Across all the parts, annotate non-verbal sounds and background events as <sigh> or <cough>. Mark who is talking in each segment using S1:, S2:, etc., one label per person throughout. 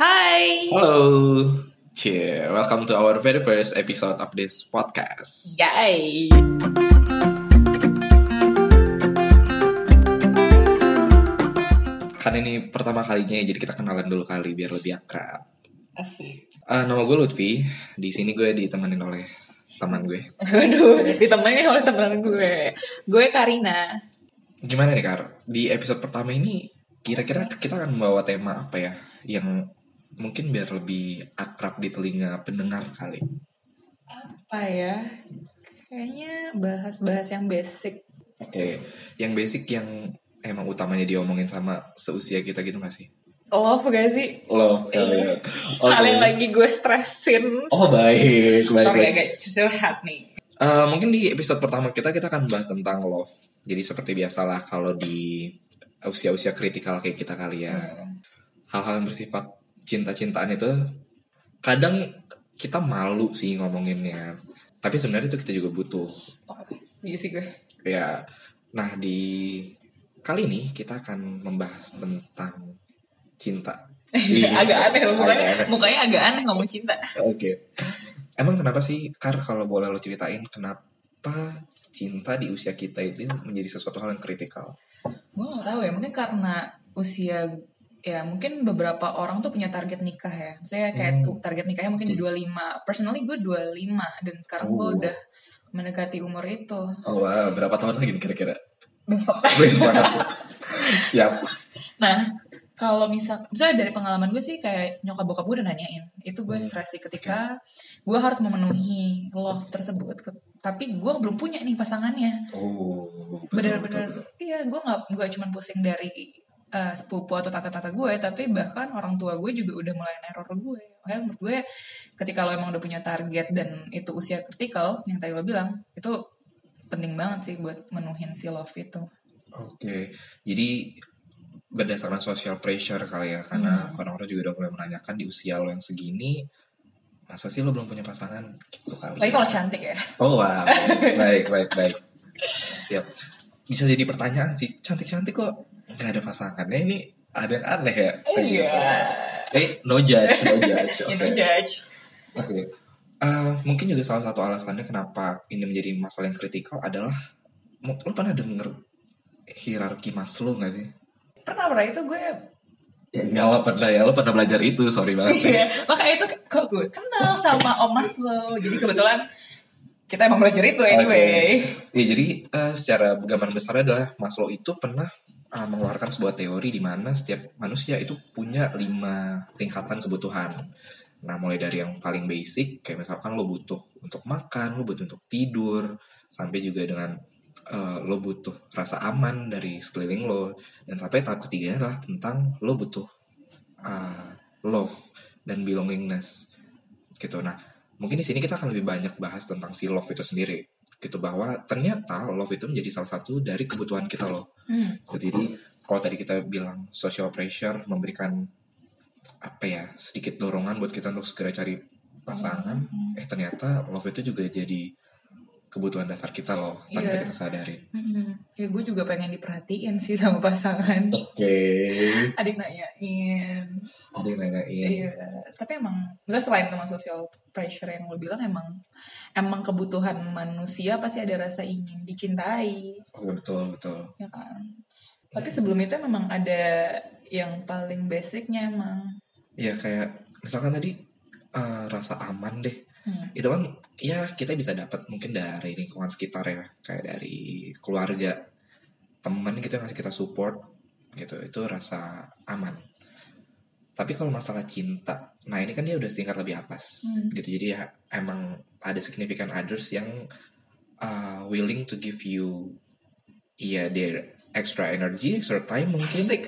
S1: Hai.
S2: Hello. Cie, welcome to our very first episode of this podcast.
S1: Yay.
S2: Kan ini pertama kalinya ya, jadi kita kenalan dulu kali biar lebih akrab.
S1: Asik.
S2: Eh, nama gue Lutfi. Di sini gue ditemenin oleh teman gue.
S1: Aduh, ditemani oleh teman gue. Gue Karina.
S2: Gimana nih Kar? Di episode pertama ini kira-kira kita akan membawa tema apa ya? Yang mungkin biar lebih akrab di telinga pendengar kali.
S1: Apa ya? Kayaknya bahas-bahas yang basic.
S2: Oke, yang basic yang emang utamanya diomongin sama seusia kita gitu gak sih?
S1: Love gak sih?
S2: Love kali ya. Oke.
S1: Hal yang lagi gue stressin.
S2: Oh baik, baik,
S1: Sorry agak curhat nih.
S2: Eh, mungkin di episode pertama kita kita akan bahas tentang love. Jadi seperti biasalah kalau di usia-usia kritikal kayak kita kali ya, hal-hal yang bersifat cinta-cintaan itu kadang kita malu sih ngomonginnya. Tapi sebenarnya itu kita juga butuh.
S1: Setuju sih gue.
S2: Ya, nah di kali ini kita akan membahas tentang cinta. <laughs>
S1: agak aneh loh, mukanya,
S2: Agak aneh.
S1: mukanya agak aneh ngomong cinta.
S2: Oke. Emang kenapa sih, Kar, kalau boleh lo ceritain, kenapa cinta di usia kita itu menjadi sesuatu hal yang kritikal?
S1: Gue gak tahu ya, mungkin karena usia ya mungkin beberapa orang tuh punya target nikah ya. Maksudnya kayak
S2: Hmm.
S1: tuh target nikahnya mungkin di 25. Personally gue 25 dan sekarang gue
S2: Oh.
S1: udah mendekati umur itu.
S2: Oh, wow. berapa tahun lagi kira-kira?
S1: Besok. <laughs>
S2: Besok. Siap.
S1: Nah, kalau misal misalnya dari pengalaman gue sih kayak nyokap bokap gue udah nanyain. Itu gue
S2: Hmm.
S1: stres sih ketika gue harus memenuhi love tersebut. Ke- Tapi gue belum punya nih pasangannya.
S2: Oh,
S1: bener-bener iya gue nggak gue cuma pusing dari uh, sepupu atau tata-tata gue tapi bahkan orang tua gue juga udah mulai neror gue makanya menurut gue ketika lo emang udah punya target dan itu usia kritikal yang tadi lo bilang itu penting banget sih buat menuhin si love itu
S2: Oke. Jadi berdasarkan social pressure kali ya, karena orang-orang juga udah mulai menanyakan di usia lo yang segini, masa sih lo belum punya pasangan? Gitu kali.
S1: lagi kalau cantik ya
S2: Oh wow, <laughs> baik baik baik. Siap. Bisa jadi pertanyaan sih, cantik-cantik kok nggak ada pasangannya ini ada yang aneh ya? Kayak
S1: iya
S2: gitu. Eh, no judge, no <laughs> judge.
S1: you
S2: Oke.
S1: know judge
S2: Oke. Eh, mungkin juga salah satu alasannya kenapa ini menjadi masalah yang kritikal adalah lo pernah denger hierarki Maslow nggak sih?
S1: pernah pernah itu gue
S2: Ya, ya lo pernah ya, lo pernah belajar itu, sorry banget.
S1: iya makanya itu kok gue kenal sama Om Maslow jadi kebetulan kita emang belajar itu anyway
S2: Ya, jadi eh, secara gambaran besarnya adalah Maslow itu pernah eh, mengeluarkan sebuah teori di mana setiap manusia itu punya lima tingkatan kebutuhan. Nah, mulai dari yang paling basic, kayak misalkan lo butuh untuk makan, lo butuh untuk tidur, sampai juga dengan eh, lo butuh rasa aman dari sekeliling lo, dan sampai tahap ketiganya adalah tentang lo butuh eh, love dan belongingness gitu. Nah, mungkin di sini kita akan lebih banyak bahas tentang si love itu sendiri gitu bahwa ternyata love itu menjadi salah satu dari kebutuhan kita loh
S1: Hmm.
S2: Jadi kalau tadi kita bilang social pressure memberikan apa ya sedikit dorongan buat kita untuk segera cari pasangan
S1: Hmm.
S2: eh ternyata love itu juga jadi kebutuhan dasar kita loh tanpa
S1: Iya.
S2: kita sadarin
S1: Hmm, ya gue juga pengen diperhatiin sih sama pasangan.
S2: oke <laughs>
S1: Adik nanyain.
S2: yang nanyain
S1: Iya, tapi emang, misalnya selain sama social pressure yang lo bilang emang emang kebutuhan manusia pasti ada rasa ingin dicintai,
S2: oh betul betul
S1: ya kan. Tapi sebelum itu memang ada yang paling basicnya emang.
S2: ya kayak misalkan tadi eh, rasa aman deh
S1: Hmm.
S2: itu kan ya kita bisa dapat mungkin dari lingkungan sekitar ya kayak dari keluarga teman gitu yang ngasih kita support gitu itu rasa aman tapi kalau masalah cinta nah ini kan dia udah setingkat lebih atas
S1: Hmm.
S2: gitu jadi ya emang ada significant others yang uh, willing to give you iya their extra energy extra time mungkin
S1: Asik,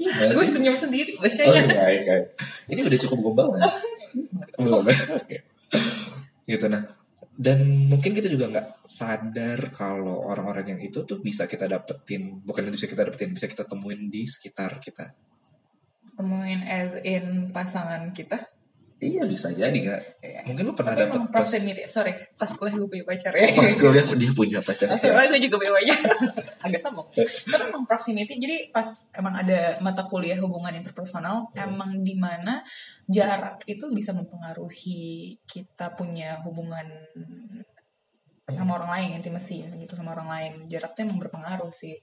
S1: gue senyum sendiri
S2: Oh
S1: bacanya.
S2: iya, baik, baik. Ini udah cukup gombal kan? Belum ya? Oke. Gitu nah. Dan mungkin kita juga nggak sadar kalau orang-orang yang itu tuh bisa kita dapetin, bukan bisa kita dapetin, bisa kita temuin di sekitar kita.
S1: Temuin as in pasangan kita.
S2: Iya bisa jadi nggak?
S1: Iya.
S2: Mungkin lu pernah
S1: emang
S2: pas
S1: proximity, sorry, pas kuliah gue punya pacar ya.
S2: pas kuliah dia punya pacar.
S1: SMA gue juga punya pacar. <laughs> Agak sombong. Tapi emang proximity, jadi pas emang ada mata kuliah hubungan interpersonal, emang di mana jarak itu bisa mempengaruhi kita punya hubungan sama orang lain, intimasi gitu sama orang lain. Jarak tuh emang berpengaruh sih.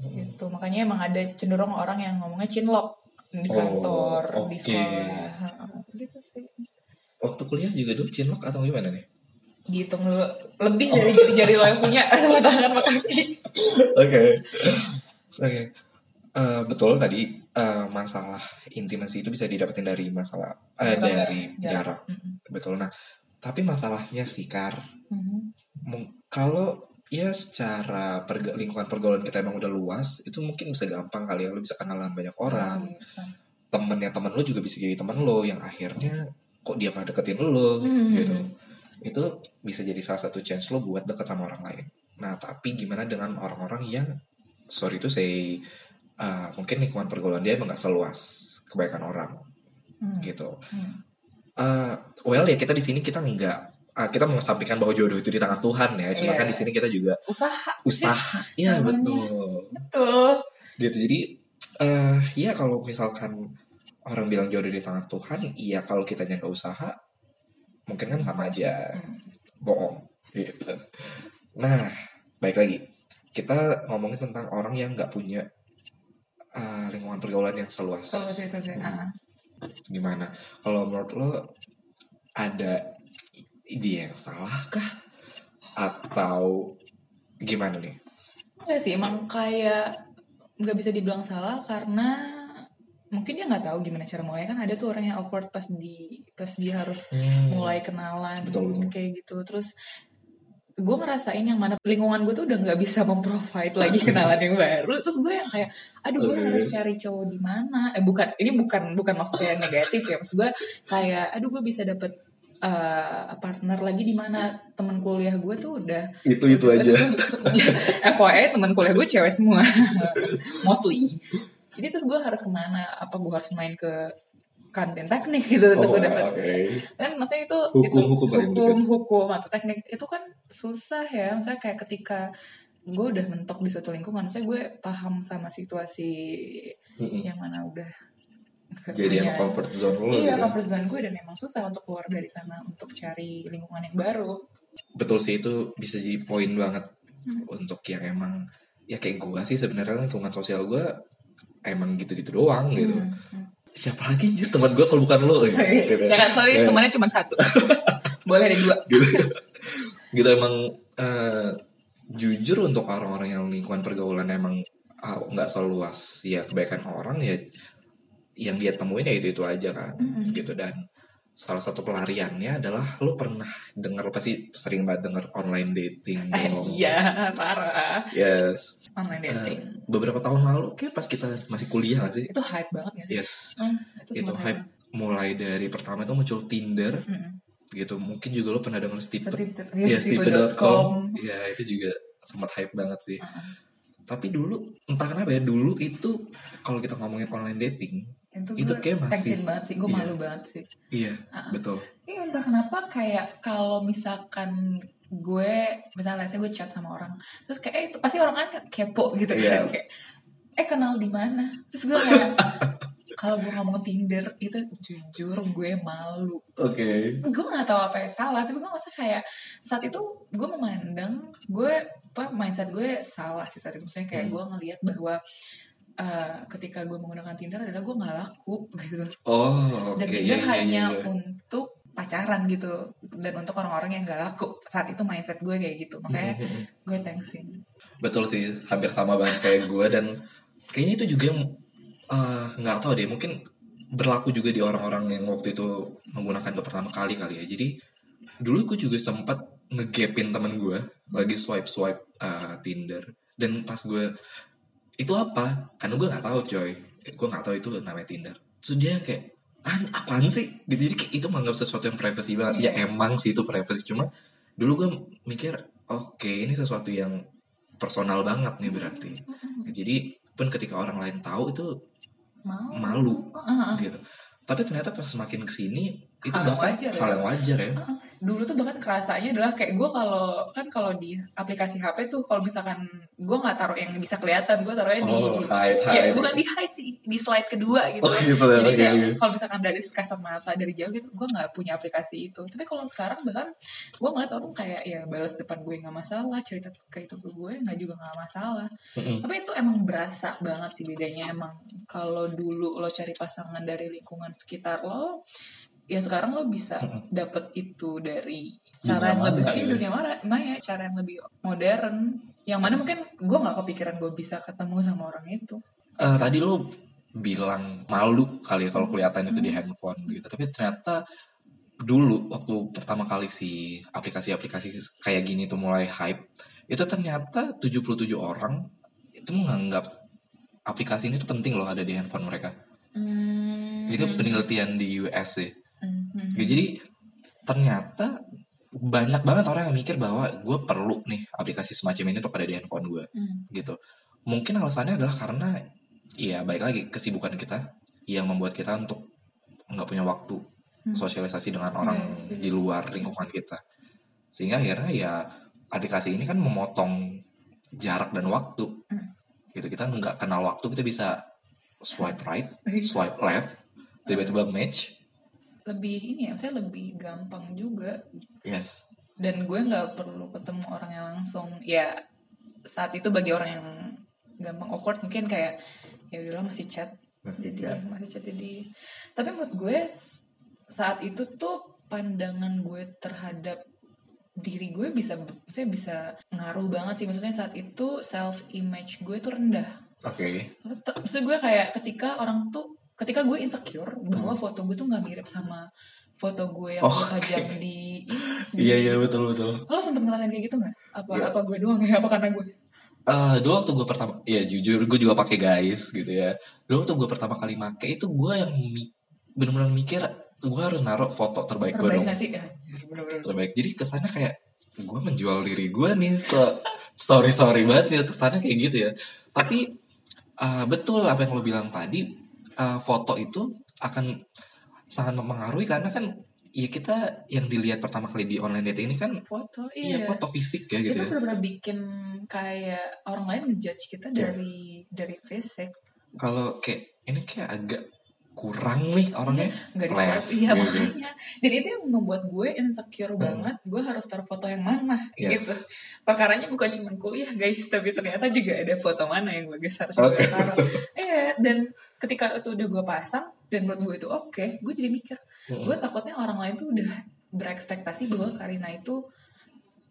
S1: Gitu. Makanya emang ada cenderung orang yang ngomongnya cinlok di
S2: Oh,
S1: kantor, di
S2: oke.
S1: sekolah. Ha-ha, Gitu sih.
S2: Waktu kuliah juga dulu cinlok atau gimana nih?
S1: Dihitung lebih dari jari-jari lo yang punya <laughs> sama tangan sama kaki.
S2: Oke. Oke. Eh, betul tadi eh, masalah intimasi itu bisa didapetin dari masalah eh,
S1: Jarak,
S2: dari
S1: jarak.
S2: jarak.
S1: Mm-mm.
S2: Betul. Nah, tapi masalahnya sih Kar,
S1: Mhm.
S2: mung- kalau ya secara perga- lingkungan pergaulan kita emang udah luas, itu mungkin bisa gampang kali ya lu bisa kenalan banyak orang.
S1: Iya sih.
S2: Temennya temen lu juga bisa jadi temen lo yang akhirnya kok dia pernah deketin lo
S1: Mhm.
S2: gitu. Itu bisa jadi salah satu chance lo buat deket sama orang lain. Nah, tapi gimana dengan orang-orang yang sorry itu say uh, mungkin lingkungan pergaulan dia emang gak seluas kebaikan orang
S1: Hmm.
S2: gitu.
S1: Hmm.
S2: Uh, well ya kita di sini kita nggak kita mengesampingkan bahwa jodoh itu di tangan Tuhan ya. Cuma
S1: Iya.
S2: kan di sini kita juga
S1: Usaha.
S2: usaha. Iya betul.
S1: Betul.
S2: Gitu. Jadi eh ya kalau misalkan orang bilang jodoh di tangan Tuhan, iya kalau kita nggak usaha mungkin kan sama aja
S1: Hmm.
S2: bohong gitu. Nah, baik lagi. Kita ngomongin tentang orang yang nggak punya uh, lingkungan pergaulan yang seluas.
S1: Terus itu sih.
S2: Hmm.
S1: ah.
S2: Gimana? Kalau menurut lo ada ide yang salah kah? Atau gimana nih?
S1: Enggak sih, emang kayak nggak bisa dibilang salah karena mungkin dia nggak tahu gimana cara mulai kan ada tuh orang yang awkward pas di pas dia harus mulai kenalan
S2: Betul, betul.
S1: kayak gitu. Terus gue ngerasain yang mana lingkungan gue tuh udah nggak bisa memprovide lagi <laughs> kenalan yang baru. Terus gue yang kayak aduh gue harus cari cowok di mana? Eh bukan ini bukan bukan maksudnya negatif ya. Maksud gue kayak aduh gue bisa dapet eh, partner lagi di mana teman kuliah gue tuh udah
S2: Itu itu aja. <laughs>
S1: FYI teman kuliah gue cewek semua. <laughs> Mostly. Jadi terus gue harus ke mana? Apa gue harus main ke kantin teknik gitu untuk
S2: Oh,
S1: dapet?
S2: oke.
S1: kan maksudnya itu
S2: Hukum-
S1: itu
S2: hukum
S1: hukum hukum atau teknik itu kan susah ya. Misalnya kayak ketika gue udah mentok di suatu lingkungan saya gue paham sama situasi
S2: Mm-mm.
S1: yang mana udah
S2: Jadi yang
S1: punya-
S2: comfort zone lo
S1: iya
S2: gitu.
S1: comfort zone gue dan memang susah untuk keluar dari sana untuk cari lingkungan yang baru
S2: Betul sih itu bisa jadi poin banget
S1: Hmm.
S2: untuk yang emang ya kayak gue sih sebenarnya lingkungan sosial gue emang gitu-gitu doang gitu.
S1: Hmm, hmm.
S2: Siapa lagi anjir teman gue kalau bukan lo gitu. <laughs> gitu.
S1: ya sorry
S2: Ya.
S1: temannya cuma satu boleh ada dua <laughs>
S2: gitu. gitu emang eh, jujur untuk orang-orang yang lingkungan pergaulan emang ah, nggak seluas ya kebaikan orang ya yang dia temuin ya itu itu aja kan
S1: Mm-mm.
S2: gitu. Dan salah satu pelariannya adalah lo pernah dengar pasti sering banget dengar online dating <laughs>
S1: iya parah.
S2: Yes.
S1: Online
S2: Eh,
S1: dating.
S2: beberapa tahun lalu kayak pas kita masih kuliah gak sih?
S1: Itu hype banget gak sih?
S2: Yes.
S1: Hmm, itu,
S2: itu hype. mulai dari pertama itu muncul Tinder
S1: Mm-mm.
S2: gitu. Mungkin juga lo pernah denger Steve
S1: Steve-
S2: ya Steve.com ya itu juga sempat hype banget sih.
S1: Uh-uh.
S2: tapi dulu entah kenapa ya dulu itu kalau kita ngomongin online dating
S1: itu,
S2: Itu kayak masih-
S1: banget sih gue
S2: iya.
S1: malu banget sih
S2: iya
S1: Uh-uh.
S2: betul
S1: Iya entah kenapa kayak kalau misalkan gue misalnya saya gue chat sama orang terus kayak eh, itu pasti orang kan kepo gitu
S2: Iya.
S1: kan <laughs> kayak eh kenal di mana terus gue kayak <laughs> kalau gue ngomong Tinder itu jujur gue malu
S2: oke
S1: gue nggak tahu apa yang salah tapi gue merasa kayak saat itu gue memandang gue apa mindset gue salah sih saat itu maksudnya kayak
S2: Hmm.
S1: gue ngelihat bahwa eh, ketika gue menggunakan Tinder adalah gue nggak laku <laughs> gitu.
S2: Oh oke.
S1: Dan Tinder
S2: iya,
S1: hanya
S2: iya, iya.
S1: untuk pacaran gitu. Dan untuk orang-orang yang gak laku. Saat itu mindset gue kayak gitu. Makanya
S2: Mhm.
S1: gue thanksin
S2: betul sih hampir sama banget kayak gue. Dan kayaknya itu juga yang eh, nggak tahu deh mungkin berlaku juga di orang-orang yang waktu itu menggunakan untuk pertama kali kali ya. Jadi dulu gue juga sempat ngegapin temen gue lagi swipe swipe Tinder. Dan pas gue itu apa? Karena gue nggak tahu coy. Gue nggak tahu itu namanya Tinder. Terus dia kayak ah apaan sih? Gitu. Jadi kayak itu menganggap sesuatu yang privacy banget. Ya emang sih itu privacy. Cuma dulu gue mikir oke ini sesuatu yang personal banget nih berarti. Jadi pun ketika orang lain tahu itu
S1: mau.
S2: malu
S1: Ah, ah.
S2: gitu. Tapi ternyata pas semakin ke sini itu
S1: Hal
S2: bahkan
S1: wajar ya.
S2: hal yang wajar ya.
S1: Dulu tuh bahkan kerasanya adalah kayak gue kalau kan kalau di aplikasi HP tuh kalau misalkan gue nggak taruh yang bisa kelihatan gue taruhnya di
S2: oh hide
S1: ya
S2: hide.
S1: bukan di hide sih di slide kedua gitu.
S2: Oh gitu
S1: jadi kayak
S2: oke.
S1: kalau misalkan dari kasat mata dari jauh gitu gue nggak punya aplikasi itu. Tapi kalau sekarang bahkan gue ngeliat orang kayak ya balas depan gue nggak masalah cerita ke itu ke gue nggak juga nggak masalah.
S2: Mm-mm.
S1: tapi itu emang berasa banget sih bedanya. Emang kalau dulu lo cari pasangan dari lingkungan sekitar lo ya sekarang lo bisa dapet itu dari cara yang lebih
S2: maya ya.
S1: dunia maya, maya cara yang lebih modern yang mana mungkin gue nggak kepikiran gue bisa ketemu sama orang itu.
S2: Eh, tadi lo bilang malu kali ya kalau kelihatan itu di handphone gitu. Tapi ternyata dulu waktu pertama kali si aplikasi-aplikasi kayak gini tuh mulai hype itu ternyata 77 orang itu menganggap aplikasi ini tuh penting loh ada di handphone mereka. Itu penelitian di US sih
S1: Mhm.
S2: Ya, jadi ternyata banyak banget orang yang mikir bahwa gue perlu nih aplikasi semacam ini untuk ada di handphone gue
S1: Hmm.
S2: gitu. Mungkin alasannya adalah karena ya baik lagi kesibukan kita yang membuat kita untuk nggak punya waktu
S1: Hmm.
S2: sosialisasi dengan orang
S1: sih.
S2: di luar lingkungan kita. Sehingga akhirnya ya aplikasi ini kan memotong jarak dan waktu.
S1: Hmm.
S2: Gitu kita nggak kenal waktu kita bisa swipe right,
S1: Iya.
S2: swipe left, tiba-tiba match.
S1: Lebih ini ya saya lebih gampang juga.
S2: Yes.
S1: dan gue nggak perlu ketemu orangnya langsung. Ya saat itu bagi orang yang gampang awkward mungkin kayak ya udahlah masih chat.
S2: Masih
S1: jadi masih chat jadi tapi menurut gue saat itu tuh pandangan gue terhadap diri gue bisa saya bisa ngaruh banget sih. Maksudnya saat itu self image gue tuh rendah.
S2: Oke.
S1: Maksud gue kayak ketika orang tuh ketika gue insecure bahwa foto gue tuh nggak mirip sama foto gue yang
S2: Hmm. Oh,
S1: gue pajang di, <laughs>
S2: Iya iya betul betul.
S1: lo sempet ngerasain kayak gitu nggak apa
S2: Iya.
S1: apa gue doang ya apa karena gue
S2: Eh dulu waktu gue pertama, ya jujur gue juga pakai guys gitu ya. Dulu waktu gue pertama kali make itu gue yang mi- benar-benar mikir gue harus naruh foto terbaik, gue dong.
S1: sih ya, bener-bener
S2: Terbaik. Jadi kesannya kayak gue menjual diri gue nih so, story story banget nih kesannya kayak gitu ya. Tapi eh, betul apa yang lo bilang tadi eh, foto itu akan sangat mempengaruhi karena kan ya kita yang dilihat pertama kali di online dating ini kan
S1: foto
S2: iya
S1: iya
S2: foto fisik ya gitu
S1: kita
S2: ya.
S1: benar-benar bikin kayak orang lain ngejudge kita
S2: Yes.
S1: dari dari fisik
S2: Kalau kayak ini kayak agak kurang nih orangnya.
S1: nggak di
S2: Left,
S1: iya
S2: gitu.
S1: makanya dan itu yang membuat gue insecure banget gue harus taruh foto yang mana
S2: Hmm. Yes.
S1: gitu perkaranya bukan cuma kuliah guys tapi ternyata juga ada foto mana yang bagus harus gue
S2: Oke.
S1: taruh iya dan ketika itu udah gue pasang dan menurut gue itu oke gue jadi mikir
S2: Mm-mm.
S1: gue takutnya orang lain tuh udah berekspektasi bahwa Karina itu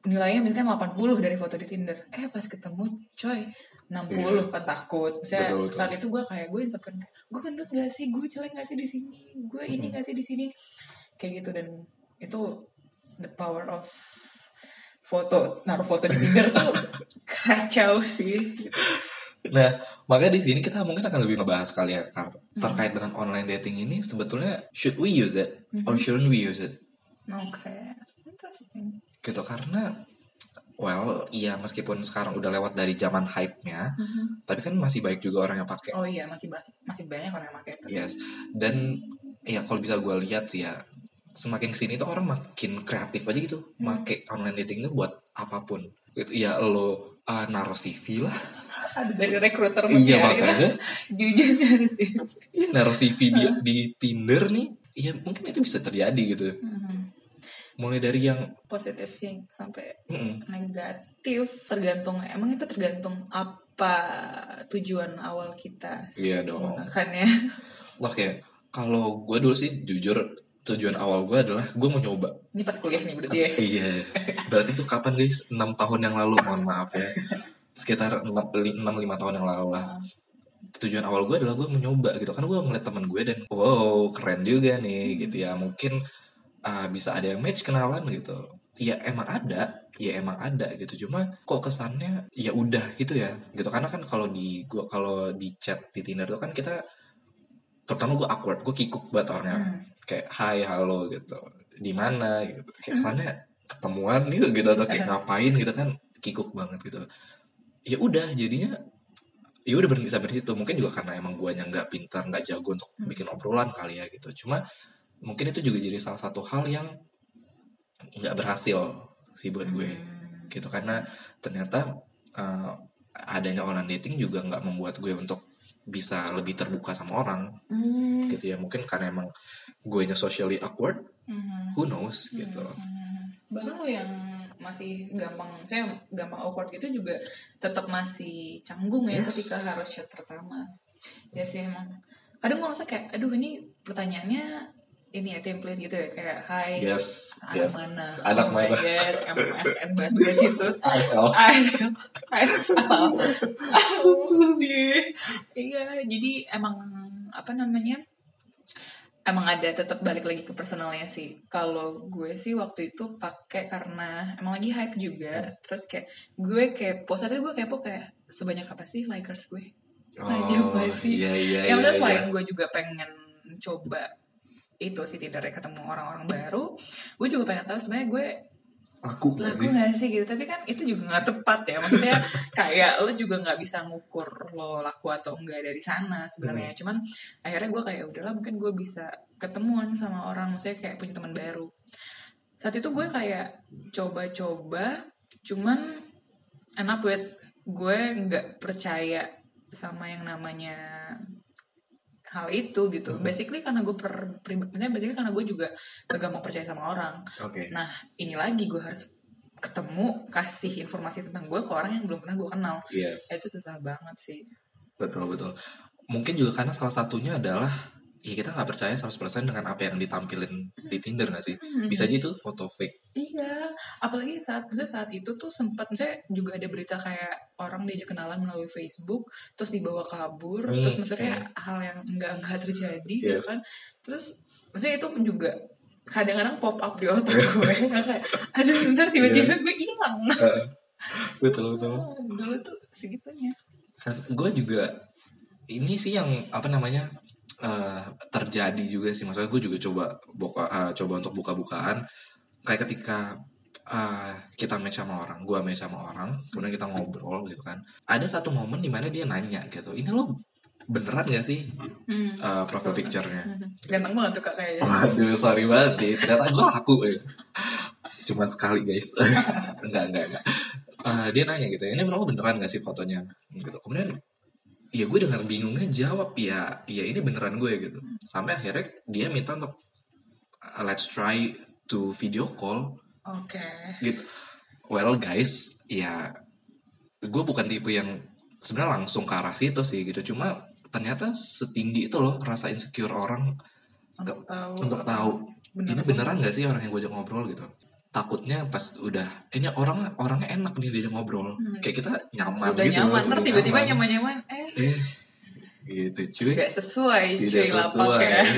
S1: nilainya misalnya 80 dari foto di Tinder. Eh pas ketemu coy 60 kan takut. Misalnya
S2: Iya. Betul, betul.
S1: saat itu gue kayak gue insecure gue gendut gak sih? Gue jelek gak sih di sini? Gue ini gak sih di sini? Kayak gitu dan itu the power of foto. Naruh foto di Tinder tuh <laughs> kacau sih.
S2: Nah, makanya di sini kita mungkin akan lebih ngebahas kali ya Kar. terkait dengan online dating ini sebetulnya should we use it? Or shouldn't we use it?
S1: oke. Interesting
S2: Gitu karena well, iya meskipun sekarang udah lewat dari zaman hype-nya, tapi kan masih baik juga orang yang pakai.
S1: oh iya masih ba- masih banyak orang yang pakai itu
S2: Yes. Dan ya kalau bisa gue lihat sih ya semakin ke sini tuh orang makin kreatif aja gitu, make online dating itu buat apa pun. Gitu. Ya lo uh, naruh CV lah. <laughs>
S1: ada dari rekruter
S2: Iya
S1: nyari,
S2: makanya <laughs>
S1: jujur nyari sih
S2: Iya naruh CV di, <laughs> di Tinder nih, ya mungkin itu bisa terjadi gitu. Mulai dari yang,
S1: positif yang sampai
S2: mm-mm,
S1: negatif tergantung emang itu tergantung apa tujuan awal kita
S2: iya dong.
S1: menggunakannya <laughs>
S2: Oke, kalau gue dulu sih jujur tujuan awal gue adalah gue mau nyoba.
S1: ini pas kuliah nih berarti ya
S2: Iya, berarti itu kapan guys? 6 tahun yang lalu, mohon maaf ya. Sekitar 6-5 tahun yang lalu lah. Tujuan awal gue adalah gue mau nyoba gitu. Kan gue ngeliat temen gue dan wow keren juga nih gitu ya. Mungkin uh, bisa ada yang match kenalan gitu. Ya emang ada, ya emang ada gitu. Cuma kok kesannya ya udah gitu ya. Gitu. Karena kan kalau di gua kalau di chat di Tinder tuh kan kita terutama gue awkward, gue kikuk banget orangnya.
S1: Hmm.
S2: kayak hai halo gitu. Di mana? gitu. Kayak kesannya ketemuan <laughs> gitu gitu. Atau kayak ngapain gitu kan kikuk banget gitu. Ya udah jadinya ya udah berhenti sampai situ. Mungkin juga karena emang guanya nggak pintar nggak jago untuk
S1: Hmm.
S2: bikin obrolan kali ya gitu. Cuma mungkin itu juga jadi salah satu hal yang nggak berhasil sih buat gue
S1: Hmm.
S2: gitu karena ternyata eh, adanya online dating juga nggak membuat gue untuk bisa lebih terbuka sama orang
S1: Hmm.
S2: gitu ya mungkin karena emang gue nya socially awkward
S1: Hmm.
S2: who knows gitu
S1: Hmm. bahkan lo yang masih gampang saya gampang awkward gitu juga tetap masih canggung ya
S2: Yes.
S1: ketika harus chat pertama ya sih emang kadang gue ngerasa kayak aduh ini pertanyaannya ini ya template gitu ya kayak hai
S2: yes
S1: anak
S2: yes.
S1: mana?
S2: Anak
S1: oh my
S2: mana.
S1: god MSN banget itu
S2: ASL <laughs>
S1: ASL sedih <laughs> iya jadi emang apa namanya emang ada tetap balik lagi ke personalnya sih. Kalau gue sih waktu itu pakai karena emang lagi hype juga terus kayak gue kepo saat itu gue kepo kayak sebanyak apa sih likers gue? Aja gak sih?
S2: iya iya
S1: yang
S2: iya,
S1: udah
S2: iya.
S1: selain gue juga pengen coba itu sih ya, ketemu orang-orang baru. Gue juga pengen tahu sebenarnya gue
S2: laku nggak
S1: laku
S2: sih?
S1: gak sih gitu? Tapi kan itu juga nggak tepat ya. Maksudnya <laughs> kayak lo juga nggak bisa ngukur lo laku atau enggak dari sana sebenarnya.
S2: Hmm.
S1: cuman akhirnya gue kayak udahlah mungkin gue bisa ketemuan sama orang. Maksudnya kayak punya teman baru. Saat itu gue kayak coba-coba cuman enak with gue nggak percaya sama yang namanya hal itu gitu
S2: Hmm.
S1: basically karena gue per pribadinya basically karena gue juga gak gampang percaya sama orang
S2: oke
S1: Nah, ini lagi gue harus ketemu, kasih informasi tentang gue ke orang yang belum pernah gue kenal.
S2: yes
S1: Itu susah banget sih.
S2: betul betul mungkin juga karena salah satunya adalah ya kita nggak percaya 100% dengan apa yang ditampilin di Tinder nggak sih? Bisa aja itu foto fake.
S1: Iya, apalagi saat maksudnya saat itu tuh sempat saya juga ada berita kayak orang diajak kenalan melalui Facebook, terus dibawa kabur,
S2: Hmm,
S1: terus maksudnya hal yang enggak enggak terjadi gitu
S2: Yes.
S1: kan. Terus maksudnya itu juga kadang-kadang pop up di otak <laughs> gue kayak aduh bentar tiba-tiba gue hilang. <laughs>
S2: Betul betul.
S1: Oh, dulu tuh segitunya.
S2: Kan gue juga ini sih yang apa namanya eh, terjadi juga sih maksudnya gue juga coba buka eh, coba untuk buka-bukaan kayak ketika eh, kita match sama orang gue match sama orang kemudian kita ngobrol gitu kan ada satu momen di mana dia nanya gitu ini lo beneran gak sih
S1: Hmm.
S2: eh, profile picture-nya
S1: ganteng banget tuh kak kayaknya
S2: Waduh, sorry banget deh. Ternyata gue laku ya. Cuma sekali guys. <laughs> enggak, enggak, enggak. Eh, dia nanya gitu, ini beneran beneran gak sih fotonya? Gitu. Kemudian, ya gue dengan bingungnya jawab, ya, ya ini beneran gue gitu. Sampai akhirnya dia minta untuk uh, let's try to video call.
S1: Oke.
S2: Gitu. Well guys, ya gue bukan tipe yang sebenarnya langsung ke arah situ sih gitu. Cuma ternyata setinggi itu loh rasa insecure orang.
S1: Untuk tahu.
S2: Untuk tahu. Ini beneran? gak sih orang yang gue ajak ngobrol gitu takutnya pas udah ini orang orangnya enak nih diajak ngobrol.
S1: Hmm.
S2: kayak kita nyaman
S1: udah
S2: gitu
S1: nyaman. Ntar tiba-tiba
S2: nyaman.
S1: nyaman eh.
S2: Eh gitu cuy.
S1: Nggak sesuai
S2: tidak
S1: cuy
S2: sesuai.
S1: ya. <laughs>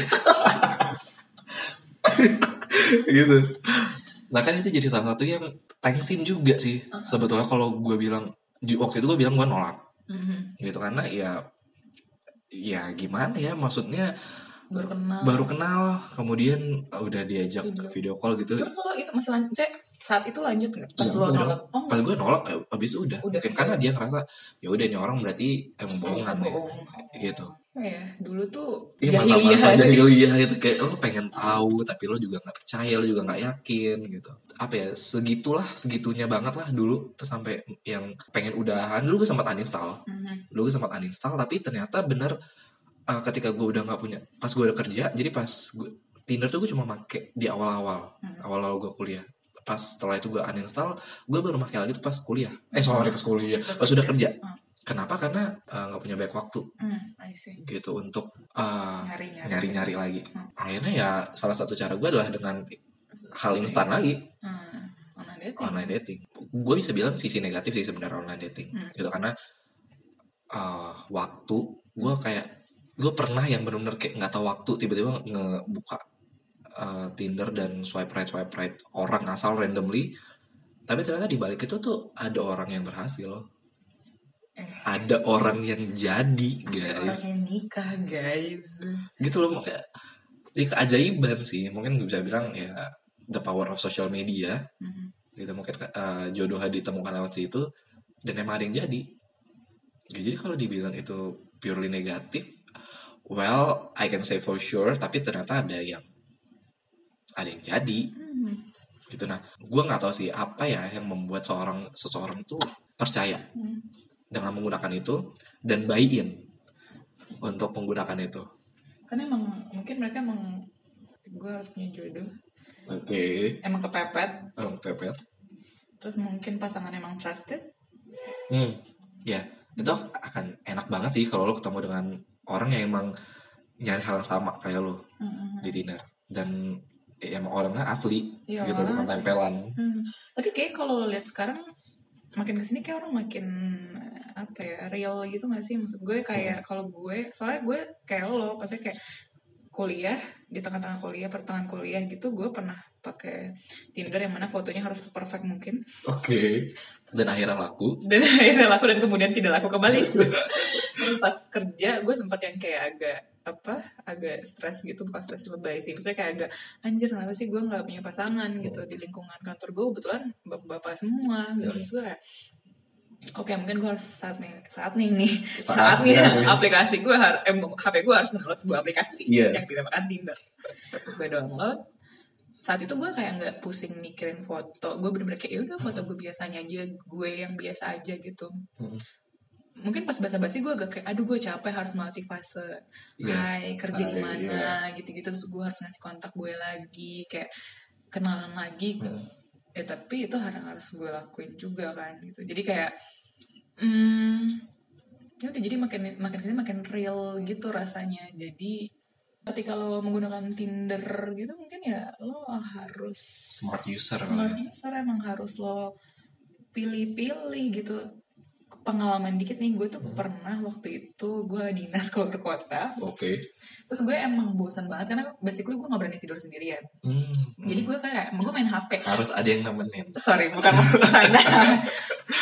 S2: Gitu. Nah kan itu jadi salah satu yang tensin juga sih. Sebetulnya kalau gue bilang waktu itu gue bilang gue nolak.
S1: Mhm.
S2: gitu karena ya ya gimana ya maksudnya
S1: baru kenal.
S2: Baru kenal kemudian uh, udah diajak
S1: Video.
S2: video call gitu.
S1: Terus lo itu masih lanjut saya saat itu lanjut nggak? Pas
S2: Ya,
S1: lo nolak. Oh.
S2: Pas gue nolak eh, abis udah,
S1: Udah.
S2: mungkin karena dia ngerasa ya udah nih orang berarti emang bohongan ya. gitu.
S1: Ya dulu tuh
S2: Iya
S1: jahiliyah
S2: masa-masa jahiliyah gitu. Kayak lo pengen tahu tapi lo juga nggak percaya lo juga nggak yakin gitu. Apa ya segitulah segitunya banget lah dulu. Terus sampai yang pengen udahan dulu gue sempat uninstall.
S1: Mhm.
S2: dulu gue sempat uninstall tapi ternyata bener uh, ketika gue udah nggak punya pas gue udah kerja jadi pas gue Tinder tuh gue cuma make di awal-awal.
S1: Hmm.
S2: awal-awal gue kuliah. Pas setelah itu gue uninstall gue baru pakai lagi tuh pas kuliah. Eh sorry pas kuliah. Pas udah kerja.
S1: Hmm.
S2: kenapa? Karena uh, nggak punya banyak waktu.
S1: Hmm,
S2: gitu untuk uh,
S1: nyari-nyari
S2: nyari-nyari lagi.
S1: Hmm.
S2: akhirnya ya salah satu cara gue adalah dengan hal instan lagi.
S1: Hmm, online dating.
S2: online dating. Gue bisa bilang sisi negatif sih sebenarnya online dating.
S1: Hmm.
S2: gitu karena uh, waktu gue kayak gue pernah yang benar-benar kayak nggak tahu waktu tiba-tiba ngebuka uh, Tinder dan swipe right swipe right orang asal randomly tapi ternyata di balik itu tuh ada orang yang berhasil
S1: Eh.
S2: ada orang yang jadi
S1: Orang
S2: guys
S1: yang nikah guys.
S2: gitu loh makanya ya keajaiban sih mungkin gue bisa bilang ya the power of social media
S1: Mhm.
S2: gitu mungkin uh, jodoh ditemukan lewat situ dan emang ada yang jadi Ya, jadi kalau dibilang itu purely negatif, well, I can say for sure, tapi ternyata ada yang ada yang jadi
S1: Hmm.
S2: gitu. Nah, gue nggak tahu sih apa ya yang membuat seorang seseorang tuh percaya
S1: Hmm.
S2: dengan menggunakan itu dan buy-in untuk menggunakan itu.
S1: Karena emang mungkin mereka emang gue harus punya jodoh.
S2: Oke,
S1: Emang kepepet.
S2: um, pepet.
S1: Terus mungkin pasangan emang trusted.
S2: Hmm, ya itu akan enak banget sih kalau lo ketemu dengan orang yang emang nyari hal yang sama kayak lo
S1: Hmm.
S2: di Tinder dan ya, emang orangnya asli
S1: Iya,
S2: gitu bukan
S1: asli.
S2: tempelan.
S1: Hmm. Tapi kayak kalau lo lihat sekarang makin ke sini kayak orang makin apa ya real gitu gak sih maksud gue kayak kalau gue soalnya gue kayak lo pasti kayak kuliah di tengah-tengah kuliah pertengahan kuliah gitu gue pernah pakai Tinder yang mana fotonya harus perfect mungkin
S2: Oke. Dan akhirnya laku.
S1: dan <laughs> akhirnya laku dan kemudian tidak laku kembali <laughs> terus pas kerja gue sempat yang kayak agak apa agak stres gitu bukan stres lebay sih. Maksudnya kayak agak anjir kenapa sih gue nggak punya pasangan? gitu di lingkungan kantor gue kebetulan bapak-bapak semua gitu. Terus gue kayak Oke mungkin gue harus saat nih saat nih nih saat, nih <laughs> aplikasi gue harus eh, HP gue harus download sebuah aplikasi
S2: Iya.
S1: yang dinamakan Tinder. Gue download. Saat itu gue kayak nggak pusing mikirin foto. Gue bener-bener kayak ya udah foto gue biasanya aja gue yang biasa aja gitu.
S2: Hmm.
S1: Mungkin pas basa-basi gue agak kayak aduh gue capek harus melatih fase hai kerja di mana gitu-gitu. Terus gue harus ngasih kontak gue lagi kayak kenalan lagi
S2: Hmm.
S1: ya tapi itu harus harus gue lakuin juga kan gitu. Jadi kayak hmm, ya udah jadi makin makin sini makin real gitu rasanya. Jadi ketika lo menggunakan Tinder gitu mungkin ya lo harus
S2: Smart user
S1: smart
S2: ya.
S1: user emang harus lo pilih-pilih gitu pengalaman dikit nih gue tuh
S2: Hmm.
S1: pernah waktu itu gue dinas keluar kota
S2: Oke.
S1: terus gue emang bosan banget karena basically gue gak berani tidur sendirian
S2: Hmm.
S1: jadi gue kayak emang gue main HP
S2: harus ada yang nemenin.
S1: sorry bukan maksud <laughs> sana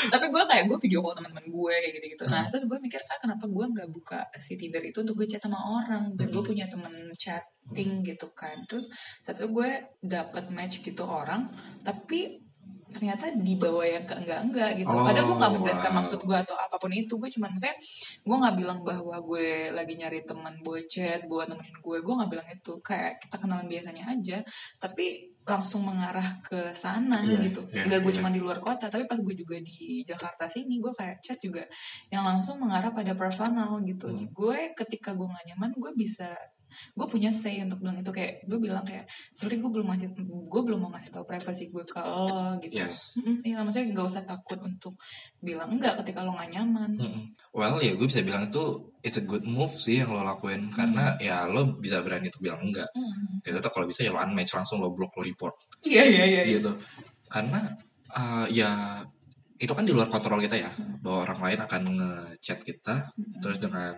S1: tapi gue kayak gue video call teman-teman gue kayak gitu gitu nah
S2: Hmm.
S1: terus gue mikir ah kenapa gue nggak buka si Tinder itu untuk gue chat sama orang dan gue
S2: Hmm.
S1: punya temen chatting gitu kan terus saat itu gue dapet match gitu orang tapi ternyata di bawah yang ke enggak enggak gitu
S2: Oh,
S1: padahal gue nggak menjelaskan
S2: wow.
S1: maksud gue atau apa pun itu gue cuman maksudnya gue nggak bilang bahwa gue lagi nyari teman buat chat buat nemenin gue gue nggak bilang itu kayak kita kenalan biasanya aja tapi langsung mengarah ke sana
S2: Iya,
S1: gitu
S2: iya,
S1: nggak gue
S2: iya.
S1: cuma di luar kota tapi pas gue juga di Jakarta sini gue kayak chat juga yang langsung mengarah pada personal gitu
S2: Hmm.
S1: gue ketika gue gak nyaman gue bisa gue punya say untuk bilang itu kayak gue bilang kayak sorry gue belum ngasih gue belum mau ngasih tahu privasi gue ke lo gitu
S2: Yes.
S1: Mm-mm, iya maksudnya gak usah takut untuk bilang enggak ketika lo gak nyaman.
S2: Well, ya gue bisa bilang itu it's a good move sih yang lo lakuin karena ya lo bisa berani untuk bilang enggak.
S1: Mm.
S2: Gitu kalau bisa ya lo unmatch langsung lo block lo report
S1: iya iya iya iya.
S2: gitu. Karena uh, ya itu kan di luar kontrol kita ya bahwa orang lain akan ngechat kita
S1: Mm-mm.
S2: terus dengan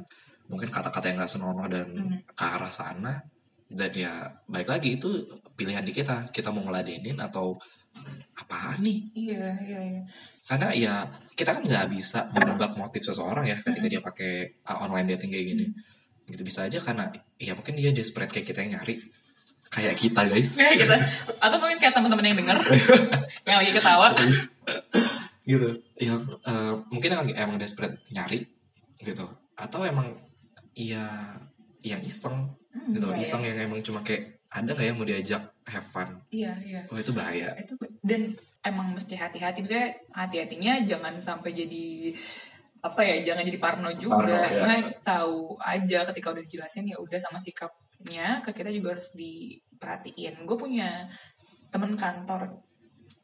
S2: mungkin kata-kata yang gak senonoh dan
S1: Mm.
S2: ke arah sana dan ya balik lagi itu pilihan di kita. Kita mau ngeladenin atau apaan nih?
S1: Iya iya iya.
S2: Karena ya kita kan nggak bisa menebak motif seseorang ya ketika dia pakai uh, online dating kayak gini. Gitu bisa aja karena ya mungkin dia desperate kayak kita yang nyari kayak kita guys.
S1: Kayak gitu atau mungkin kayak teman-teman yang denger <laughs> yang lagi ketawa.
S2: Gitu. Yang uh, mungkin yang lagi emang desperate nyari gitu. Atau emang ya yang iseng.
S1: Hmm,
S2: gitu
S1: iya,
S2: iseng yang emang cuma kayak ada nggak yang mau diajak have fun?
S1: Iya iya.
S2: Oh itu bahaya.
S1: Itu dan emang mesti hati-hati. Maksudnya hati-hatinya jangan sampai jadi apa ya jangan jadi parno juga.
S2: Parno, ya.
S1: Nah, tahu aja ketika udah dijelasin ya udah sama sikapnya ke kita juga harus diperhatiin. Gue punya temen kantor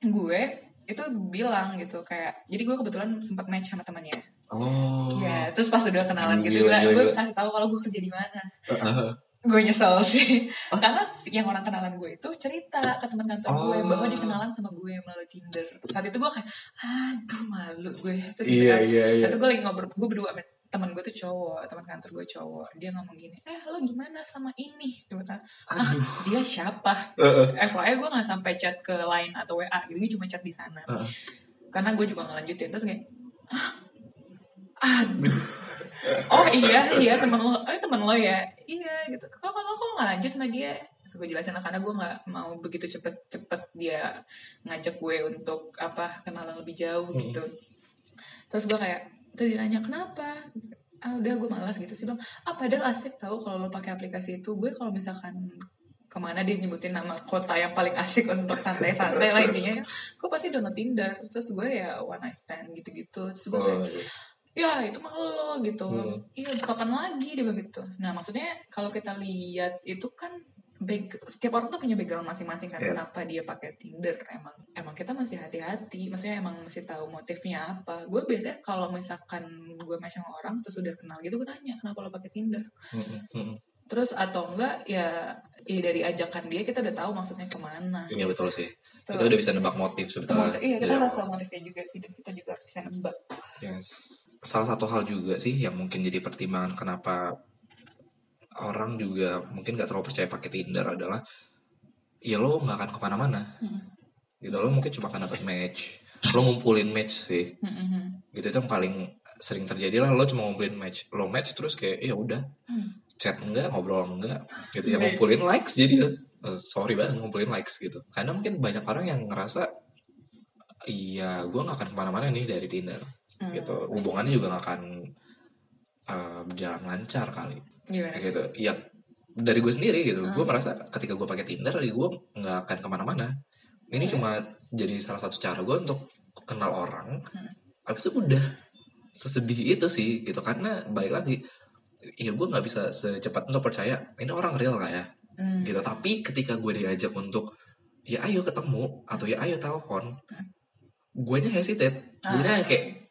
S1: gue itu bilang gitu kayak jadi gue kebetulan sempat match sama temannya
S2: oh
S1: ya terus pas udah kenalan gitu
S2: Gila,
S1: gue
S2: gila,
S1: gue
S2: gila.
S1: kasih tahu kalau gue kerja di mana
S2: Heeh.
S1: gue nyesel sih
S2: Oh.
S1: karena yang orang kenalan gue itu cerita ke teman kantor gue
S2: Oh.
S1: bahwa dia kenalan sama gue melalui Tinder saat itu gue kayak aduh malu gue terus
S2: iya
S1: gitu
S2: iya
S1: kan,
S2: iya
S1: Waktu gue lagi ngobrol gue berdua sama teman gue tuh cowok teman kantor gue cowok dia ngomong gini eh lo gimana sama ini tanya, ah dia siapa
S2: Heeh.
S1: FYI gue nggak sampai chat ke line atau WA gitu gue cuma chat di sana
S2: Heeh.
S1: karena gue juga ngelanjutin terus kayak ah, aduh. <laughs> Oh iya iya temen lo eh temen lo ya? Iya gitu. Kok kalau kok lo nggak lanjut sama dia? Terus gue jelasin lah karena gue nggak mau begitu cepet cepet dia ngajak gue untuk apa kenalan lebih jauh
S2: Hmm.
S1: gitu. Terus gue kayak terus dia nanya kenapa? Ah udah gue malas gitu. Sih bilang ah padahal asik tahu kalau lo pakai aplikasi itu. Gue kalau misalkan ke mana dia nyebutin nama kota yang paling asik untuk santai-santai lah intinya ya gue pasti download Tinder. Terus gue ya one night stand gitu-gitu. Terus gue
S2: Oh,
S1: kayak,
S2: iya.
S1: Ya itu mah lo gitu
S2: Hmm.
S1: iya kapan lagi dia bilang gitu nah maksudnya kalau kita lihat itu kan back, setiap orang tuh punya background masing-masing kan
S2: Iya.
S1: kenapa dia pakai Tinder emang emang kita masih hati-hati maksudnya emang masih tahu motifnya apa gue biasanya kalau misalkan gue match sama orang terus udah kenal gitu gue nanya kenapa lo pakai Tinder
S2: Mm-mm, mm-mm.
S1: terus atau enggak ya, ya dari ajakan dia kita udah tahu maksudnya ke mana
S2: Iya betul sih. Kita udah bisa nebak motif sebetulnya.
S1: iya kita
S2: dari
S1: harus tahu motifnya juga sih dan kita juga harus bisa nebak
S2: Yes. Salah satu hal juga sih yang mungkin jadi pertimbangan kenapa orang juga mungkin gak terlalu percaya pakai Tinder adalah ya lo nggak akan ke mana-mana.
S1: Hmm.
S2: Gitu lo mungkin cuma akan dapat match. Lo ngumpulin match sih.
S1: Mm-mm.
S2: Gitu itu yang paling sering terjadi lah lo cuma ngumpulin match. Lo match terus kayak ya udah
S1: Hmm.
S2: chat enggak ngobrol enggak gitu ya
S1: Right.
S2: ngumpulin likes jadi eh, sorry banget ngumpulin likes gitu karena mungkin banyak orang yang ngerasa iya gue nggak akan ke mana-mana nih dari Tinder
S1: Hmm.
S2: gitu. Hubungannya juga nggak akan berjalan lancar kali.
S1: Gimana?
S2: Gitu. Ya dari gue sendiri gitu.
S1: Hmm.
S2: gue merasa ketika gue pakai Tinder gue nggak akan ke mana-mana. Ini cuma jadi salah satu cara gue untuk kenal orang.
S1: Hmm.
S2: habis itu udah sesedih itu sih gitu. Karena balik lagi ya gue nggak bisa secepat untuk percaya ini orang real nggak ya?
S1: Hmm.
S2: gitu. Tapi ketika gue diajak untuk ya ayo ketemu atau ya ayo telepon gue nya hesitate. Gue nya kayak
S1: Hmm.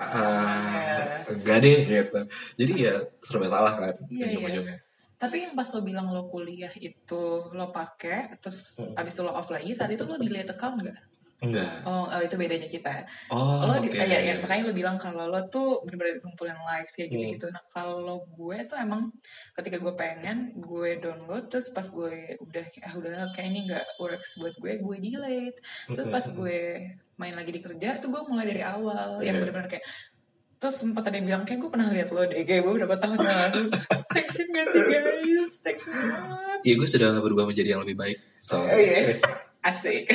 S2: Ah enggak deh gitu jadi ya serba salah kan
S1: Iya, iya.
S2: ujung-ujungnya
S1: Tapi yang pas lo bilang lo kuliah itu lo pakai terus
S2: Hmm.
S1: abis itu lo off lagi saat itu lo delete account nggak?
S2: Enggak
S1: Oh, oh, itu bedanya kita.
S2: oh
S1: lo di, ah, ya, ya, makanya lo bilang kalau lo tuh bener-bener kumpulin likes kayak
S2: Hmm.
S1: gitu-gitu. Nah kalau gue tuh emang ketika gue pengen gue download terus pas gue udah ah udah kayak ini nggak works buat gue gue delete. Terus pas gue main lagi di kerja tuh gue mulai dari awal yang
S2: Iya.
S1: bener-bener kayak terus sempat ada yang bilang kayak gue pernah lihat lo deh kayak beberapa tahun yang lalu <laughs> textin gak sih guys text banget
S2: ya gue sudah berubah menjadi yang lebih baik so
S1: oh yes asik.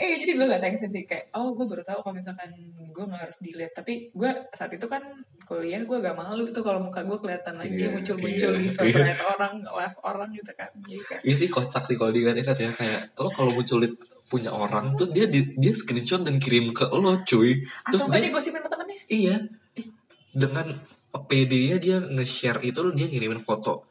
S1: Eh <laughs> jadi gue gak textin sih kayak oh gue baru tahu kalau misalkan gue gak harus delete tapi gue saat itu kan kuliah gue gak malu tuh kalau muka gue kelihatan lagi
S2: Iya,
S1: muncul-muncul
S2: iya,
S1: di <laughs> sosmed orang live orang gitu kan. Jadi kayak
S2: Iya sih kocak sih kalau diingat-ingat ya kayak lo kalau munculin punya orang terus dia di- dia screenshot dan kirim ke lo cuy. Terus
S1: atau
S2: dia
S1: dia gosipin sama temennya?
S2: Iya. Dengan PD-nya dia nge-share itu dia ngirimin foto.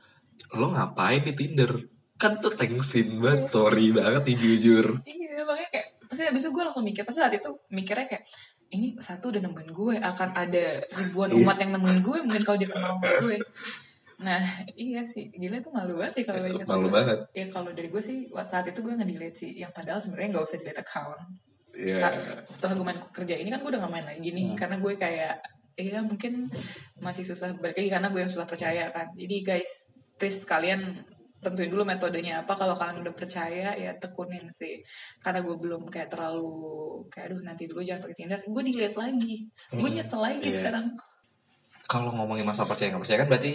S2: Lo ngapain di Tinder kan tuh thanksin banget sorry banget nih jujur.
S1: Iya makanya kayak pasti abis itu gue langsung mikir pasti saat itu mikirnya kayak ini satu udah nemuin gue akan ada ribuan
S2: Iya.
S1: umat yang nemuin gue mungkin kalau dia kenal sama gue. Nah iya sih gila itu malu banget ya kalau ingat
S2: malu
S1: gue.
S2: banget.
S1: Ya kalau dari gue sih saat itu gue nge-delete sih yang padahal sebenarnya nggak usah delete account.
S2: Ya
S1: Sa- setelah gue main kerja ini kan gue udah gak main lagi nih
S2: Hmm.
S1: karena gue kayak iya mungkin masih susah balik lagi karena gue yang susah percaya kan. Jadi guys please kalian tentuin dulu metodenya apa kalau kalian udah percaya ya tekunin sih karena gue belum kayak terlalu kayak aduh nanti dulu jangan pakai Tinder gue delete lagi gue
S2: Hmm.
S1: nyesel lagi
S2: Iya.
S1: sekarang
S2: kalau ngomongin masalah percaya nggak percaya kan berarti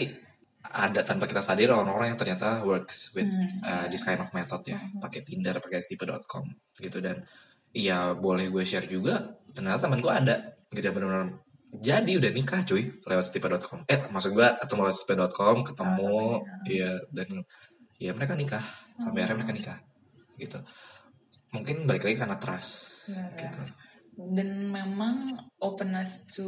S2: ada tanpa kita sadar orang-orang yang ternyata works with
S1: Hmm.
S2: uh, this kind of method ya
S1: Mhm.
S2: pakai Tinder pakai stipe.com gitu dan ya boleh gue share juga ternyata teman gue ada gitu ya benar-benar jadi udah nikah cuy lewat stipe.com eh maksud gue ketemu lewat stipe.com ketemu
S1: Ah,
S2: iya dan ya mereka nikah sampai akhirnya
S1: Oh.
S2: mereka nikah gitu mungkin balik lagi karena trust
S1: Iya.
S2: gitu
S1: dan memang openness to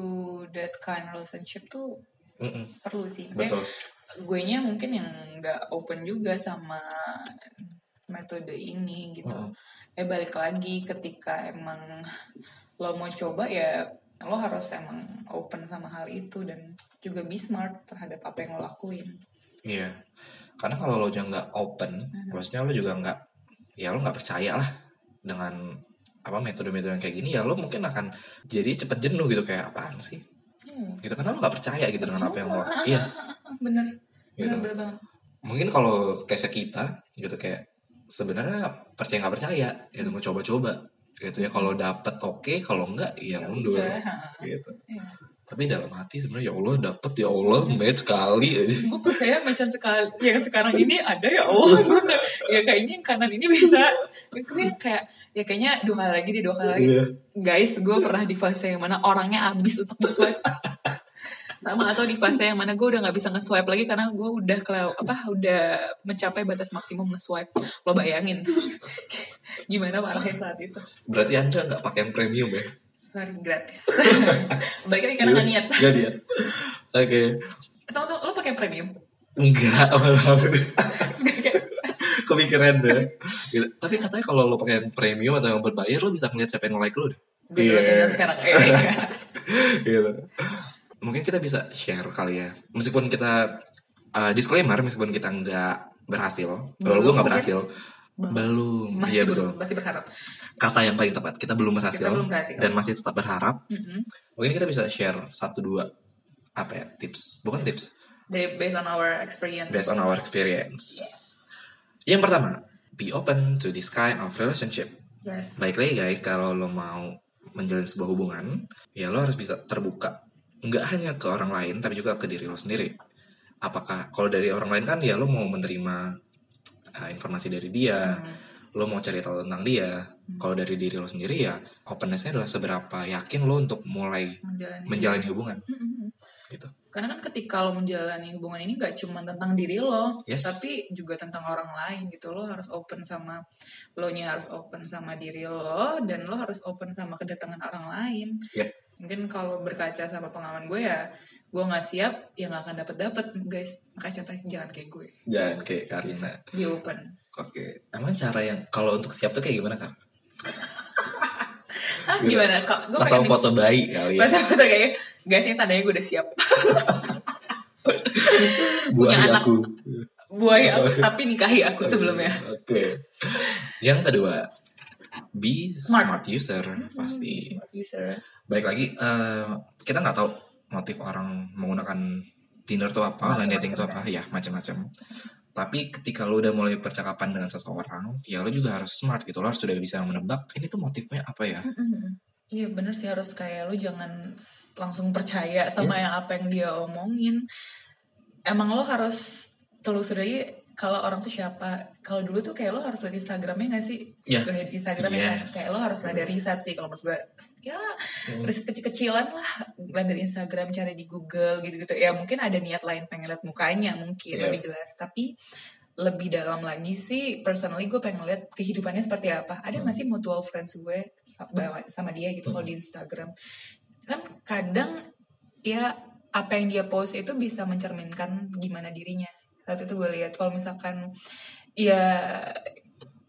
S1: that kind of relationship tuh
S2: Mm-mm,
S1: perlu sih
S2: betul
S1: gue nya mungkin yang nggak open juga sama metode ini gitu.
S2: Mm.
S1: Eh balik lagi ketika emang lo mau coba ya lo harus emang open sama hal itu dan juga be smart terhadap apa yang lo lakuin.
S2: Iya, karena kalau lo juga nggak open,
S1: Mhm.
S2: maksudnya lo juga nggak, ya lo nggak percaya lah dengan apa metode-metode yang kayak gini ya lo mungkin akan jadi cepet jenuh gitu kayak apaan sih?
S1: Hmm.
S2: gitu karena lo nggak percaya gitu dengan apa yang lo yes. <laughs>
S1: Bener,
S2: gitu.
S1: Bener, bener banget.
S2: mungkin kalau case kita gitu kayak sebenarnya percaya nggak percaya gitu mau coba-coba. Gitu ya kalau dapet oke kalau enggak ya mundur. Gitu.
S1: Iya.
S2: Tapi dalam hati sebenarnya ya Allah dapet ya Allah match kali aja
S1: gue percaya macam sekali yang sekarang ini ada ya Allah Bener. ya kayaknya yang kanan ini bisa. Itu yang kayak ya kayaknya dua kali lagi deh dua kali lagi.
S2: Iya.
S1: guys gue pernah di fase yang mana orangnya abis untuk di swipe sama atau di fase yang mana gue udah nggak bisa nge-swipe lagi karena gue udah kelew apa udah mencapai batas maksimum nge-swipe. Lo bayangin. Gimana marahnya saat itu?
S2: Berarti anda nggak pakai yang premium ya?
S1: Sorry gratis <laughs> balik lagi karena nggak niat
S2: Nggak niat. Oke.
S1: atau tuh lo pakai premium
S2: Enggak, <laughs> malah kepikiran deh. Gitu. Tapi katanya kalau lo pakai yang premium atau yang berbayar lo bisa ngeliat siapa yang like lo deh.
S1: gue
S2: Iya.
S1: yeah. sekarang eh, <laughs>
S2: gitu. Mungkin kita bisa share kali ya. Meskipun kita uh, disclaimer, meskipun kita nggak berhasil. Kalau
S1: Belum,
S2: gue nggak berhasil. Belum. Iya
S1: belum
S2: betul.
S1: masih berharap
S2: Kata yang paling tepat. Kita belum berhasil.
S1: Kita belum berhasil.
S2: Dan masih tetap berharap.
S1: Mhm.
S2: Mungkin kita bisa share satu dua apa ya tips. Bukan tips.
S1: Based on our experience
S2: Based on our experience.
S1: yes
S2: Yang pertama, be open to this kind of relationship.
S1: yes
S2: Baik lagi guys, kalau lo mau menjalin sebuah hubungan, ya lo harus bisa terbuka. Nggak hanya ke orang lain, tapi juga ke diri lo sendiri. Apakah, kalau dari orang lain kan ya lo mau menerima uh, informasi dari dia,
S1: Hmm.
S2: Lo mau cari tahu tentang dia. Kalau dari diri lo sendiri ya, openness-nya adalah seberapa yakin lo untuk mulai
S1: menjalani
S2: menjalani hubungan.
S1: Mhm.
S2: Gitu.
S1: Karena kan ketika lo menjalani hubungan ini gak cuma tentang diri lo,
S2: Yes.
S1: tapi juga tentang orang lain gitu. Lo harus open sama lo nya harus open sama diri lo dan lo harus open sama kedatangan orang lain.
S2: Yep.
S1: Mungkin kalau berkaca sama pengalaman gue ya, gue nggak siap ya nggak akan dapet dapet guys. Makanya contohnya jangan kayak gue,
S2: Jangan kayak Karina.
S1: di open.
S2: Oke, emang cara yang kalau untuk siap tuh kayak gimana kan? <laughs>
S1: Ah gimana? Kok gue
S2: Pasang foto bayi kali ya.
S1: Pas foto kayak guys ini tandanya gue udah siap. <laughs>
S2: Buah
S1: anak.
S2: aku.
S1: Buai aku, tapi nikahi aku sebelumnya. <laughs>
S2: Oke. Yang kedua, be smart,
S1: Smart.
S2: user pasti.
S1: Smart user.
S2: Baik lagi, eh, kita nggak tahu motif orang menggunakan Tinder tuh apa, online dating tuh apa, ya macam-macam. Tapi ketika lo udah mulai percakapan dengan seseorang, ya lo juga harus smart gitu. Lo harus sudah bisa menebak ini tuh motifnya apa ya.
S1: Iya bener sih harus kayak lu jangan langsung percaya sama
S2: Yes.
S1: yang apa yang dia omongin. Emang lo harus telusuri kalau orang tuh siapa. Kalau dulu tuh kayak lo harus lihat Instagramnya gak sih?
S2: Iya.
S1: Lihat Instagramnya kan.
S2: Yes.
S1: Kayak lo harus ada riset sih kalau menurut gue. Ya
S2: Hmm.
S1: riset kecil-kecilan lah. Lihat dari Instagram, cari di Google gitu-gitu. Ya mungkin ada niat lain pengen lihat mukanya mungkin
S2: Iya.
S1: lebih jelas. Tapi lebih dalam lagi sih personally gue pengen lihat kehidupannya seperti apa ada nggak sih mutual friends gue sama, sama dia gitu kalau di Instagram kan kadang ya apa yang dia post itu bisa mencerminkan gimana dirinya saat itu gue lihat. Kalau misalkan ya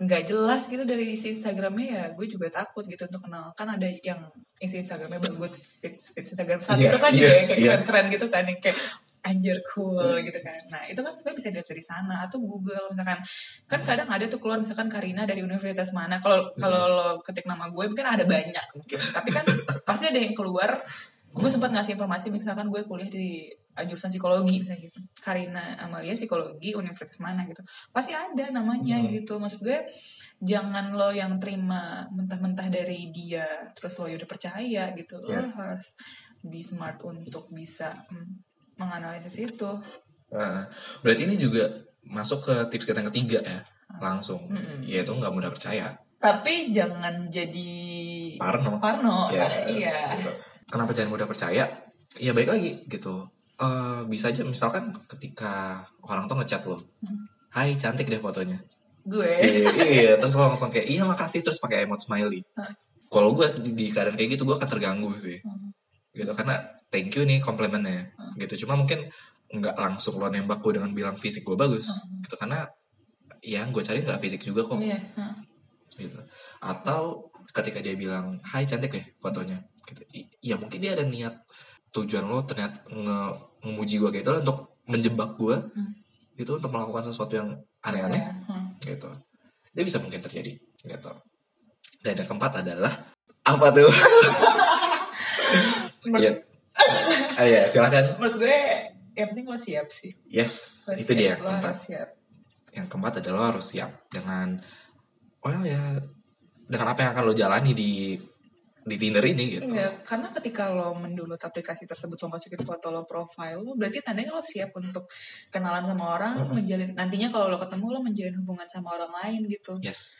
S1: nggak jelas gitu dari isi Instagramnya ya gue juga takut gitu untuk kenal. Kan ada yang isi Instagramnya bagus fit, fit Instagram. Saat
S2: Iya,
S1: itu kan
S2: iya,
S1: juga yang kayak
S2: iya.
S1: keren-keren gitu kan yang kayak anjir cool gitu kan. Nah itu kan sebenarnya bisa dilihat dari sana. Atau Google misalkan. Kan kadang ada tuh keluar misalkan Karina dari universitas mana. Kalau kalau lo ketik nama gue mungkin ada banyak mungkin. Tapi kan pasti ada yang keluar. Gue sempat ngasih informasi misalkan gue kuliah di jurusan psikologi misalnya gitu Karina Amalia psikologi universitas mana gitu pasti ada namanya
S2: Hmm.
S1: gitu maksud gue jangan lo yang terima mentah-mentah dari dia terus lo ya udah percaya gitu lo
S2: Yes.
S1: harus be smart untuk bisa mm, menganalisis itu
S2: Nah, berarti ini juga masuk ke tips kita yang ketiga ya, langsung.
S1: Mm-mm.
S2: Yaitu nggak mudah percaya.
S1: tapi jangan jadi
S2: Parno.
S1: Parno
S2: Yes,
S1: Nah, iya
S2: gitu. Kenapa jangan mudah percaya? Ya baik lagi gitu. Eh, bisa aja misalkan ketika orang tuh ngechat lo,
S1: Hmm.
S2: Hai cantik deh fotonya.
S1: gue
S2: iya, iya, terus lo langsung kayak iya makasih terus pakai emot smiley. Kalau gue di, di keadaan kayak gitu gue akan terganggu sih,
S1: Hmm.
S2: gitu karena thank you nih komplimennya, gitu. Cuma mungkin nggak langsung lo nembak gue dengan bilang fisik gue bagus, gitu karena ya gue cari nggak fisik juga kok,
S1: iya
S2: gitu. Atau ketika dia bilang Hai cantik deh fotonya, gitu. I- Ya mungkin dia ada niat tujuan lo ternyata nge ngemuji gue gitu loh, untuk menjebak gue,
S1: Hmm.
S2: gitu untuk melakukan sesuatu yang aneh-aneh
S1: Hmm.
S2: gitu. Itu bisa mungkin terjadi gitu. Dan yang keempat adalah apa tuh? <laughs> Iya. Ah, iya, silakan.
S1: Menurut gue yang penting lo siap sih.
S2: Yes
S1: Lo
S2: itu
S1: siap,
S2: dia yang keempat.
S1: siap.
S2: Yang keempat adalah lo harus siap dengan well ya dengan apa yang akan lo jalani di di Tinder ini gitu
S1: Iya, karena ketika lo mendownload aplikasi tersebut lo masukin foto lo profile lo, berarti tandanya lo siap untuk kenalan sama orang,
S2: Mm-mm.
S1: menjalin nantinya kalau lo ketemu lo menjalin hubungan sama orang lain gitu.
S2: yes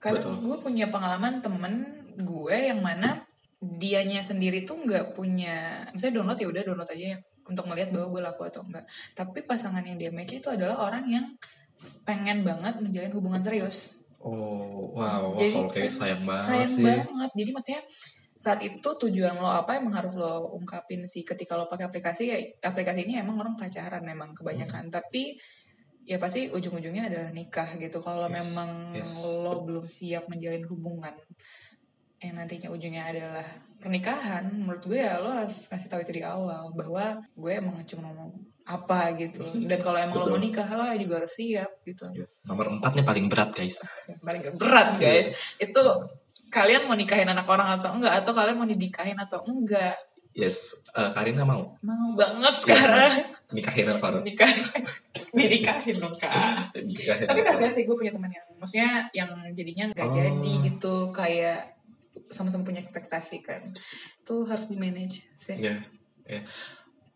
S1: Karena
S2: betul.
S1: gue punya pengalaman temen gue yang mana dianya sendiri tuh nggak punya, misalnya download ya udah download aja ya untuk melihat bahwa gue laku atau enggak tapi pasangan yang dia match itu adalah orang yang pengen banget menjalin hubungan serius
S2: Oh, wow, wah,
S1: Jadi,
S2: kalau kayak sayang banget
S1: sayang
S2: sih.
S1: banget. Jadi maksudnya saat itu tujuan lo apa emang harus lo ungkapin sih? Ketika lo pakai aplikasi ya aplikasi ini emang orang pacaran emang kebanyakan. Tapi ya pasti ujung-ujungnya adalah nikah gitu. Kalau
S2: Yes,
S1: memang
S2: yes.
S1: lo belum siap menjalin hubungan yang nantinya ujungnya adalah pernikahan menurut gue ya lo harus kasih tahu itu di awal bahwa gue emang cuma mau apa gitu. Dan kalau emang lo
S2: Betul.
S1: mau nikah lo juga harus siap gitu.
S2: Yes. Nomor empatnya paling berat guys. <laughs>
S1: paling berat guys. Itu kalian mau nikahin anak orang atau enggak? Atau kalian mau dinikahin atau enggak?
S2: Yes, Eh, Karina mau?
S1: Mau banget sekarang.
S2: nikahin apa orang?
S1: nikahin. <laughs> Dinikahin dong kak.
S2: Nikahin
S1: tapi kasihan sih gue punya teman yang maksudnya yang jadinya nggak
S2: Oh.
S1: jadi gitu. Kayak sama-sama punya ekspektasi kan itu harus di manage sih
S2: Ya, ya.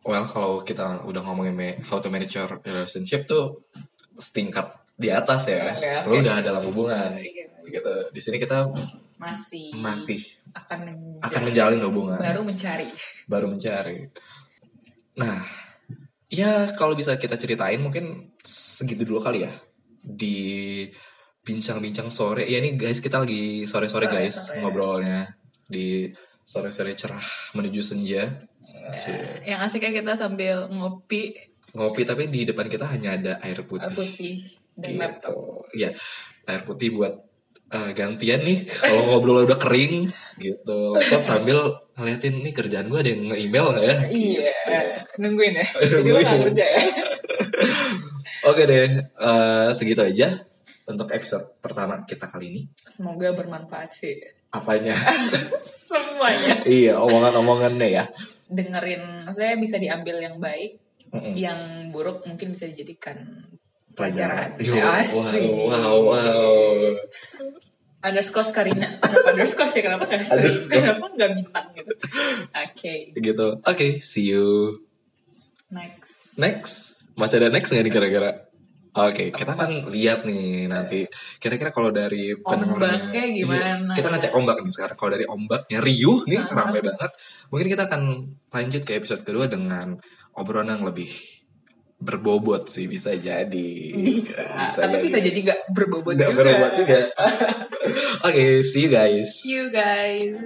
S2: Well, kalau kita udah ngomongin how to manage your relationship tuh setingkat di atas ya.
S1: Oke,
S2: Lo
S1: oke.
S2: udah dalam hubungan.
S1: Iya,
S2: Gitu. Di sini kita
S1: masih
S2: masih
S1: akan menjalin,
S2: akan menjalin hubungan,
S1: baru mencari
S2: baru mencari. Nah, ya kalau bisa kita ceritain mungkin segitu dulu kali ya di bincang-bincang sore. Ya ini guys kita lagi sore-sore
S1: Sore,
S2: guys
S1: sore.
S2: ngobrolnya di sore-sore cerah menuju senja. Cie.
S1: yang asiknya kita sambil ngopi
S2: ngopi tapi di depan kita hanya ada air putih.
S1: air putih dan laptop
S2: gitu. Iya, air putih buat eh, gantian nih kalau ngobrol udah kering gitu. Laptop sambil ngeliatin nih kerjaan gue ada yang nge-email ya?
S1: Iya, nungguin ya. Jadi lo gak kerja ya.
S2: Oke deh, eh, segitu aja untuk episode pertama kita kali ini.
S1: Semoga bermanfaat sih.
S2: Apanya? <laughs>
S1: Semuanya.
S2: iya, omongan-omongannya ya.
S1: Dengerin, maksudnya bisa diambil yang baik,
S2: Mm-mm.
S1: yang buruk mungkin bisa dijadikan
S2: Pelajaran. Yo, wow, wow, wow.
S1: Underscore Karina. Kenapa underscore sih? Kenapa gak?
S2: Underscore.
S1: Kenapa gak bintang gitu? Oke,
S2: Gitu. Oke, see you
S1: next.
S2: next. Masih ada next nggak nih kira-kira? Oke, kita akan lihat nih nanti. Kira-kira kalau dari
S1: Ombaknya gimana?
S2: Iya, kita ngecek ombak nih sekarang. Kalau dari ombaknya riuh nih,
S1: Ah.
S2: ramai banget. Mungkin kita akan lanjut ke episode kedua dengan obrolan yang lebih berbobot sih bisa jadi.
S1: Bisa. Tapi bisa jadi gak berbobot
S2: Nggak
S1: juga.
S2: berbobot juga. <laughs> Oke, see you guys.
S1: See you guys.